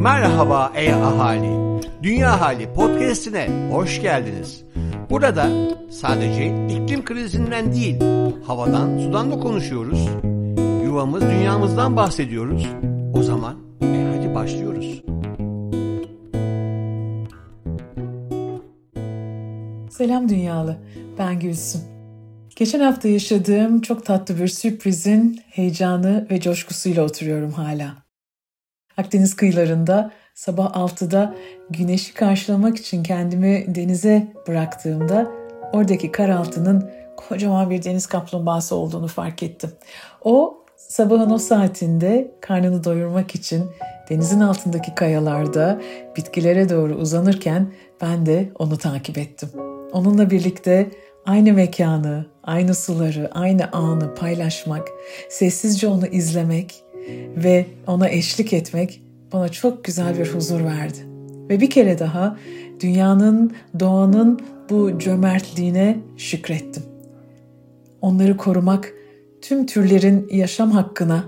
Merhaba ey ahali. Dünya Hali podcast'ine hoş geldiniz. Burada sadece iklim krizinden değil, havadan, sudan da konuşuyoruz. Yuvamız, dünyamızdan bahsediyoruz. O zaman e hadi başlıyoruz. Selam dünyalı, ben Gülsüm. Geçen hafta yaşadığım çok tatlı bir sürprizin heyecanı ve coşkusuyla oturuyorum hala. Akdeniz kıyılarında sabah 6'da güneşi karşılamak için kendimi denize bıraktığımda oradaki kar altının kocaman bir deniz kaplumbağası olduğunu fark ettim. O sabahın o saatinde karnını doyurmak için denizin altındaki kayalarda bitkilere doğru uzanırken ben de onu takip ettim. Onunla birlikte aynı mekanı, aynı suları, aynı anı paylaşmak, sessizce onu izlemek ve ona eşlik etmek bana çok güzel bir huzur verdi. Ve bir kere daha dünyanın, doğanın bu cömertliğine şükrettim. Onları korumak, tüm türlerin yaşam hakkına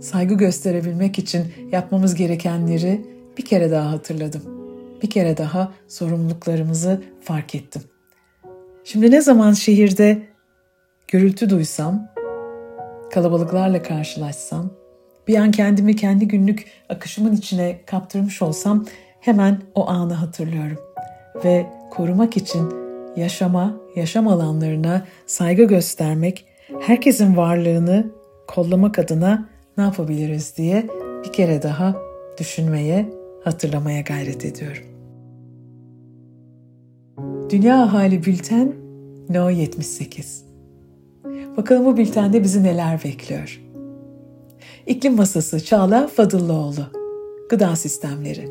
saygı gösterebilmek için yapmamız gerekenleri bir kere daha hatırladım. Bir kere daha sorumluluklarımızı fark ettim. Şimdi ne zaman şehirde gürültü duysam, kalabalıklarla karşılaşsam, bir an kendimi kendi günlük akışımın içine kaptırmış olsam hemen o anı hatırlıyorum. Ve korumak için yaşama, yaşam alanlarına saygı göstermek, herkesin varlığını kollamak adına ne yapabiliriz diye bir kere daha düşünmeye, hatırlamaya gayret ediyorum. Dünya Ahali Bülten No 78 Bakalım bu bültende bizi neler bekliyor? İklim Masası Çağla Fadıllıoğlu Gıda Sistemleri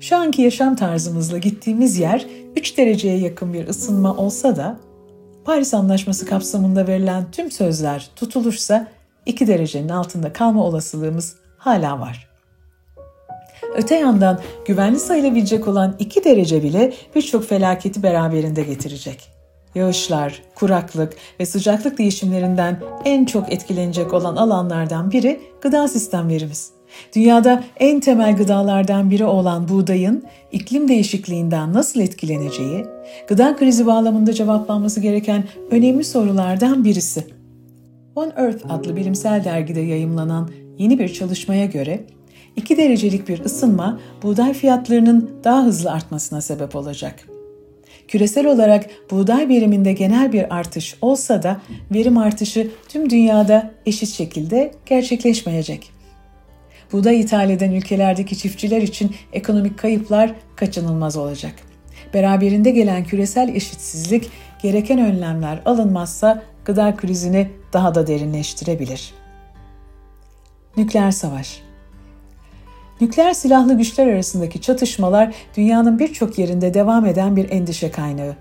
Şu anki yaşam tarzımızla gittiğimiz yer 3 dereceye yakın bir ısınma olsa da Paris Anlaşması kapsamında verilen tüm sözler tutulursa 2 derecenin altında kalma olasılığımız hala var. Öte yandan güvenli sayılabilecek olan 2 derece bile birçok felaketi beraberinde getirecek. Yağışlar, kuraklık ve sıcaklık değişimlerinden en çok etkilenecek olan alanlardan biri gıda sistemlerimiz. Dünyada en temel gıdalardan biri olan buğdayın iklim değişikliğinden nasıl etkileneceği, gıda krizi bağlamında cevaplanması gereken önemli sorulardan birisi. One Earth adlı bilimsel dergide yayımlanan yeni bir çalışmaya göre 2 derecelik bir ısınma buğday fiyatlarının daha hızlı artmasına sebep olacak. Küresel olarak buğday veriminde genel bir artış olsa da verim artışı tüm dünyada eşit şekilde gerçekleşmeyecek. Buğday ithal eden ülkelerdeki çiftçiler için ekonomik kayıplar kaçınılmaz olacak. Beraberinde gelen küresel eşitsizlik gereken önlemler alınmazsa gıda krizini daha da derinleştirebilir. Nükleer savaş Nükleer silahlı güçler arasındaki çatışmalar dünyanın birçok yerinde devam eden bir endişe kaynağı.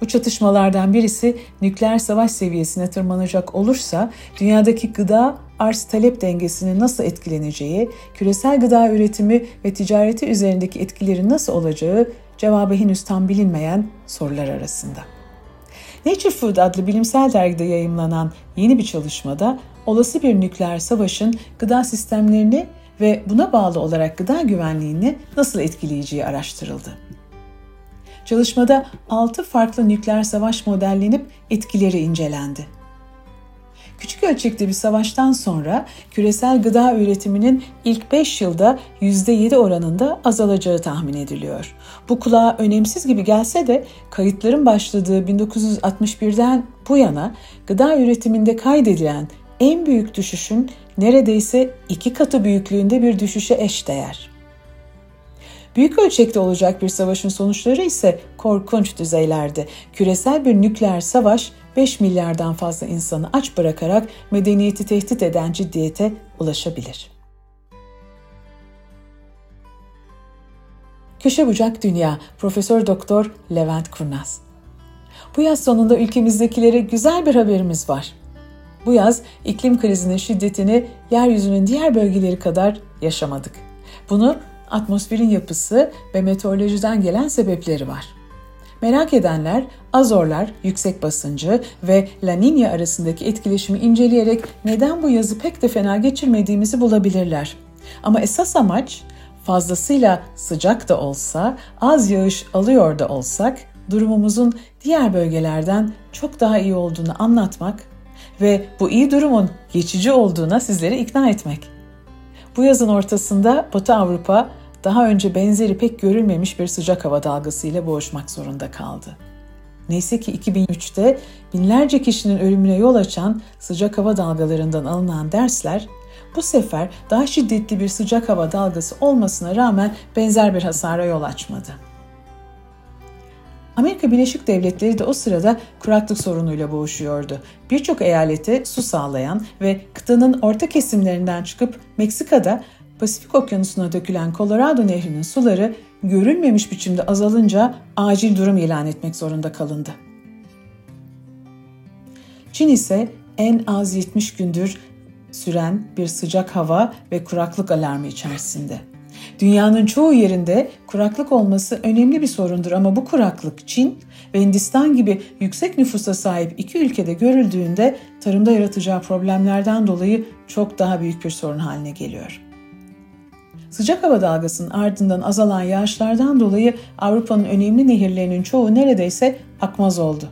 Bu çatışmalardan birisi nükleer savaş seviyesine tırmanacak olursa dünyadaki gıda arz talep dengesinin nasıl etkileneceği, küresel gıda üretimi ve ticareti üzerindeki etkileri nasıl olacağı cevabı henüz tam bilinmeyen sorular arasında. Nature Food adlı bilimsel dergide yayımlanan yeni bir çalışmada olası bir nükleer savaşın gıda sistemlerini ve buna bağlı olarak gıda güvenliğini nasıl etkileyeceği araştırıldı. Çalışmada 6 farklı nükleer savaş modellenip etkileri incelendi. Küçük ölçekli bir savaştan sonra küresel gıda üretiminin ilk 5 yılda %7 oranında azalacağı tahmin ediliyor. Bu kulağa önemsiz gibi gelse de kayıtların başladığı 1961'den bu yana gıda üretiminde kaydedilen en büyük düşüşün neredeyse iki katı büyüklüğünde bir düşüşe eşdeğer. Büyük ölçekte olacak bir savaşın sonuçları ise korkunç düzeylerde. Küresel bir nükleer savaş 5 milyardan fazla insanı aç bırakarak medeniyeti tehdit eden ciddiyete ulaşabilir. Köşe Bucak Dünya Profesör Doktor Levent Kurnaz Bu yaz sonunda ülkemizdekilere güzel bir haberimiz var. Bu yaz iklim krizinin şiddetini yeryüzünün diğer bölgeleri kadar yaşamadık. Bunu atmosferin yapısı ve meteorolojiden gelen sebepleri var. Merak edenler Azorlar, yüksek basıncı ve La Niña arasındaki etkileşimi inceleyerek neden bu yazı pek de fena geçirmediğimizi bulabilirler. Ama esas amaç fazlasıyla sıcak da olsa, az yağış alıyor da olsak durumumuzun diğer bölgelerden çok daha iyi olduğunu anlatmak ve bu iyi durumun geçici olduğuna sizleri ikna etmek. Bu yazın ortasında Batı Avrupa daha önce benzeri pek görülmemiş bir sıcak hava dalgasıyla boğuşmak zorunda kaldı. Neyse ki 2003'te binlerce kişinin ölümüne yol açan sıcak hava dalgalarından alınan dersler bu sefer daha şiddetli bir sıcak hava dalgası olmasına rağmen benzer bir hasara yol açmadı. Amerika Birleşik Devletleri de o sırada kuraklık sorunuyla boğuşuyordu. Birçok eyalete su sağlayan ve kıtanın orta kesimlerinden çıkıp Meksika'da Pasifik Okyanusu'na dökülen Colorado Nehri'nin suları görülmemiş biçimde azalınca acil durum ilan etmek zorunda kalındı. Çin ise en az 70 gündür süren bir sıcak hava ve kuraklık alarmı içerisinde. Dünyanın çoğu yerinde kuraklık olması önemli bir sorundur ama bu kuraklık Çin ve Hindistan gibi yüksek nüfusa sahip iki ülkede görüldüğünde tarımda yaratacağı problemlerden dolayı çok daha büyük bir sorun haline geliyor. Sıcak hava dalgasının ardından azalan yağışlardan dolayı Avrupa'nın önemli nehirlerinin çoğu neredeyse akmaz oldu.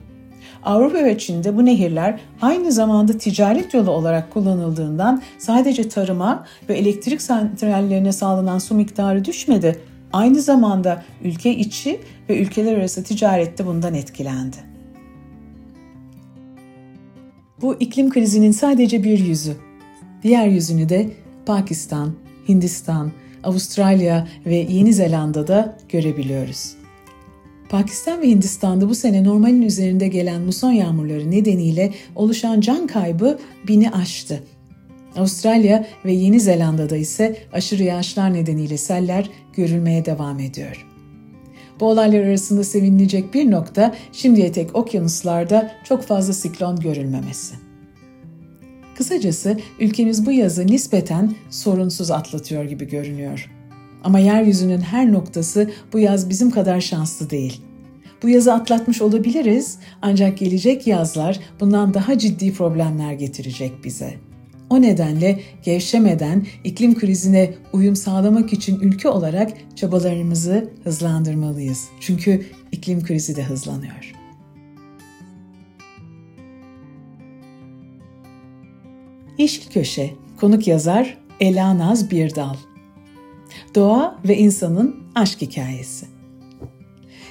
Avrupa ve Çin'de bu nehirler aynı zamanda ticaret yolu olarak kullanıldığından sadece tarıma ve elektrik santrallerine sağlanan su miktarı düşmedi. Aynı zamanda ülke içi ve ülkeler arası ticarette bundan etkilendi. Bu iklim krizinin sadece bir yüzü. Diğer yüzünü de Pakistan, Hindistan, Avustralya ve Yeni Zelanda'da görebiliyoruz. Pakistan ve Hindistan'da bu sene normalin üzerinde gelen muson yağmurları nedeniyle oluşan can kaybı bini aştı. Avustralya ve Yeni Zelanda'da ise aşırı yağışlar nedeniyle seller görülmeye devam ediyor. Bu olaylar arasında sevinilecek bir nokta şimdiye tek okyanuslarda çok fazla siklon görülmemesi. Kısacası ülkemiz bu yazı nispeten sorunsuz atlatıyor gibi görünüyor. Ama yeryüzünün her noktası bu yaz bizim kadar şanslı değil. Bu yazı atlatmış olabiliriz ancak gelecek yazlar bundan daha ciddi problemler getirecek bize. O nedenle gevşemeden iklim krizine uyum sağlamak için ülke olarak çabalarımızı hızlandırmalıyız. Çünkü iklim krizi de hızlanıyor. Yeşil Köşe, konuk yazar Ela Naz Birdal. Doğa ve insanın aşk hikayesi.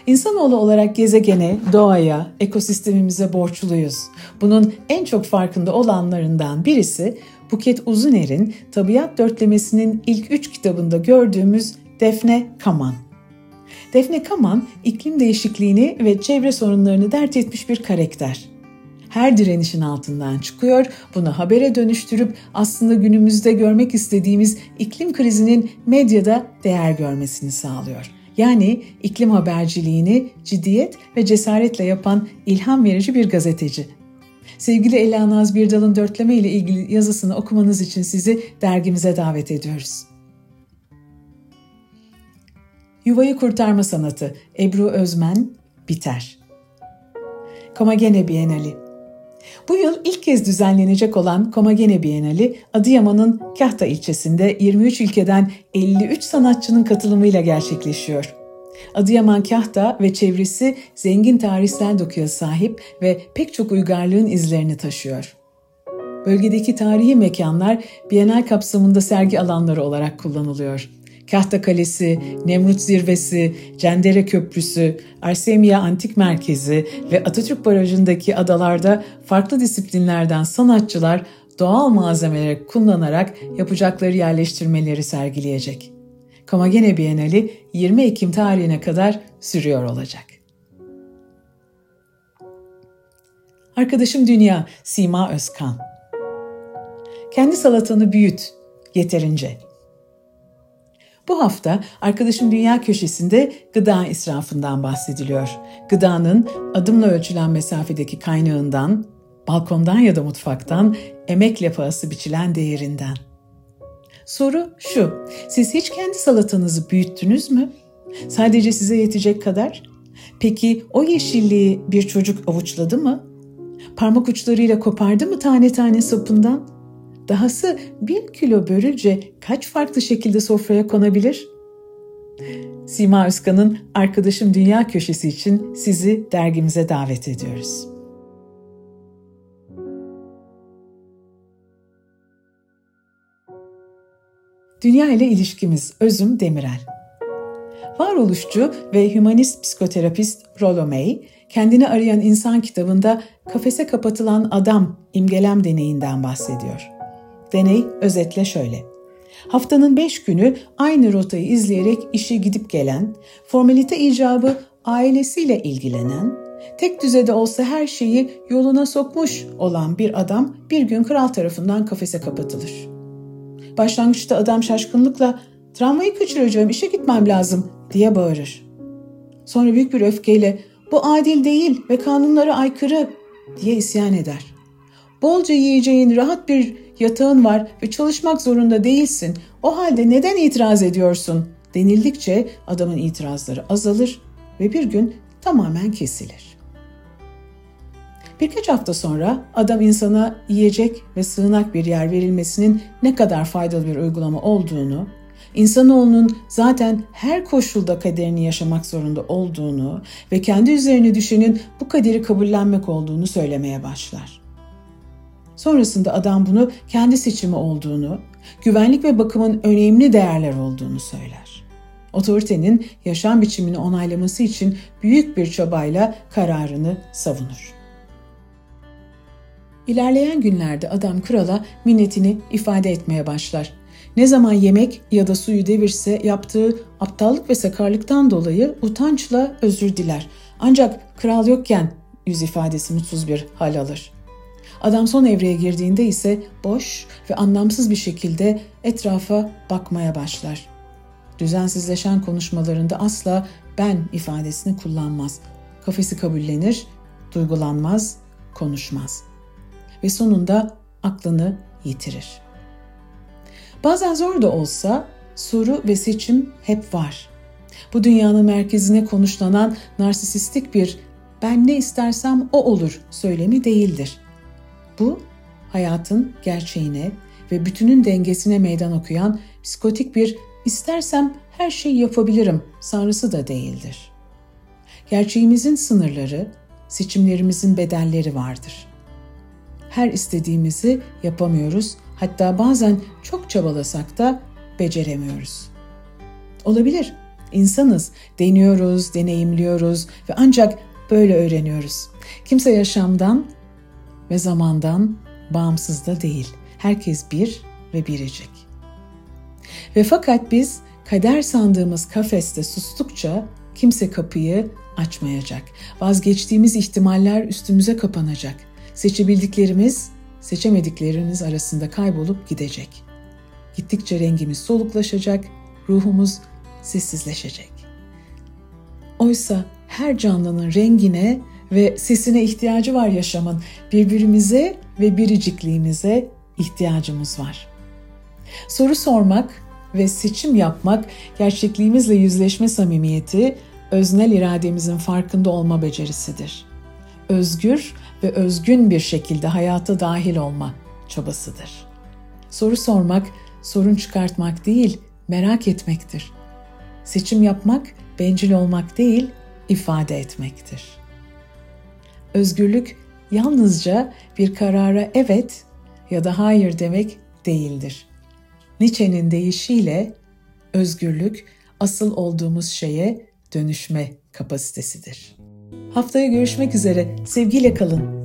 İnsanoğlu olarak gezegene, doğaya, ekosistemimize borçluyuz. Bunun en çok farkında olanlarından birisi Buket Uzuner'in Tabiat Dörtlemesi'nin ilk üç kitabında gördüğümüz Defne Kaman. Defne Kaman, iklim değişikliğini ve çevre sorunlarını dert etmiş bir karakter her direnişin altından çıkıyor, bunu habere dönüştürüp aslında günümüzde görmek istediğimiz iklim krizinin medyada değer görmesini sağlıyor. Yani iklim haberciliğini ciddiyet ve cesaretle yapan ilham verici bir gazeteci. Sevgili Ela Naz Birdal'ın dörtleme ile ilgili yazısını okumanız için sizi dergimize davet ediyoruz. Yuvayı Kurtarma Sanatı Ebru Özmen Biter Komagene Bienali bu yıl ilk kez düzenlenecek olan Komagene Bienali, Adıyaman'ın Kahta ilçesinde 23 ülkeden 53 sanatçının katılımıyla gerçekleşiyor. Adıyaman Kahta ve çevresi zengin tarihsel dokuya sahip ve pek çok uygarlığın izlerini taşıyor. Bölgedeki tarihi mekanlar Bienal kapsamında sergi alanları olarak kullanılıyor. Kahta Kalesi, Nemrut Zirvesi, Cendere Köprüsü, Arsemiya Antik Merkezi ve Atatürk Barajı'ndaki adalarda farklı disiplinlerden sanatçılar doğal malzemeleri kullanarak yapacakları yerleştirmeleri sergileyecek. Komagene Bienali 20 Ekim tarihine kadar sürüyor olacak. Arkadaşım Dünya Sima Özkan Kendi salatanı büyüt, yeterince. Bu hafta Arkadaşım Dünya Köşesi'nde gıda israfından bahsediliyor. Gıdanın adımla ölçülen mesafedeki kaynağından, balkondan ya da mutfaktan emekle pahası biçilen değerinden. Soru şu, siz hiç kendi salatanızı büyüttünüz mü? Sadece size yetecek kadar? Peki o yeşilliği bir çocuk avuçladı mı? Parmak uçlarıyla kopardı mı tane tane sapından? Dahası bir kilo börülce kaç farklı şekilde sofraya konabilir? Sima Özkan'ın Arkadaşım Dünya Köşesi için sizi dergimize davet ediyoruz. Dünya ile ilişkimiz Özüm Demirel. Varoluşçu ve hümanist psikoterapist Rollo May, kendini arayan insan kitabında kafese kapatılan adam imgelem deneyinden bahsediyor. Deney özetle şöyle. Haftanın beş günü aynı rotayı izleyerek işe gidip gelen, formalite icabı ailesiyle ilgilenen, tek düzede olsa her şeyi yoluna sokmuş olan bir adam bir gün kral tarafından kafese kapatılır. Başlangıçta adam şaşkınlıkla travmayı kaçıracağım işe gitmem lazım diye bağırır. Sonra büyük bir öfkeyle bu adil değil ve kanunlara aykırı diye isyan eder. Bolca yiyeceğin, rahat bir yatağın var ve çalışmak zorunda değilsin. O halde neden itiraz ediyorsun? denildikçe adamın itirazları azalır ve bir gün tamamen kesilir. Birkaç hafta sonra adam insana yiyecek ve sığınak bir yer verilmesinin ne kadar faydalı bir uygulama olduğunu, insanoğlunun zaten her koşulda kaderini yaşamak zorunda olduğunu ve kendi üzerine düşenin bu kaderi kabullenmek olduğunu söylemeye başlar. Sonrasında adam bunu kendi seçimi olduğunu, güvenlik ve bakımın önemli değerler olduğunu söyler. Otoritenin yaşam biçimini onaylaması için büyük bir çabayla kararını savunur. İlerleyen günlerde adam krala minnetini ifade etmeye başlar. Ne zaman yemek ya da suyu devirse yaptığı aptallık ve sakarlıktan dolayı utançla özür diler. Ancak kral yokken yüz ifadesi mutsuz bir hal alır. Adam son evreye girdiğinde ise boş ve anlamsız bir şekilde etrafa bakmaya başlar. Düzensizleşen konuşmalarında asla ben ifadesini kullanmaz. Kafesi kabullenir, duygulanmaz, konuşmaz. Ve sonunda aklını yitirir. Bazen zor da olsa soru ve seçim hep var. Bu dünyanın merkezine konuşlanan narsisistik bir ben ne istersem o olur söylemi değildir. Bu hayatın gerçeğine ve bütünün dengesine meydan okuyan psikotik bir istersem her şeyi yapabilirim sanrısı da değildir. Gerçeğimizin sınırları, seçimlerimizin bedelleri vardır. Her istediğimizi yapamıyoruz, hatta bazen çok çabalasak da beceremiyoruz. Olabilir, insanız, deniyoruz, deneyimliyoruz ve ancak böyle öğreniyoruz. Kimse yaşamdan ve zamandan bağımsız da değil. Herkes bir ve biricik. Ve fakat biz kader sandığımız kafeste sustukça kimse kapıyı açmayacak. Vazgeçtiğimiz ihtimaller üstümüze kapanacak. Seçebildiklerimiz seçemediklerimiz arasında kaybolup gidecek. Gittikçe rengimiz soluklaşacak, ruhumuz sessizleşecek. Oysa her canlının rengine ve sesine ihtiyacı var yaşamın. Birbirimize ve biricikliğimize ihtiyacımız var. Soru sormak ve seçim yapmak gerçekliğimizle yüzleşme samimiyeti, öznel irademizin farkında olma becerisidir. Özgür ve özgün bir şekilde hayata dahil olma çabasıdır. Soru sormak, sorun çıkartmak değil, merak etmektir. Seçim yapmak, bencil olmak değil, ifade etmektir.'' Özgürlük yalnızca bir karara evet ya da hayır demek değildir. Nietzsche'nin deyişiyle özgürlük asıl olduğumuz şeye dönüşme kapasitesidir. Haftaya görüşmek üzere. Sevgiyle kalın.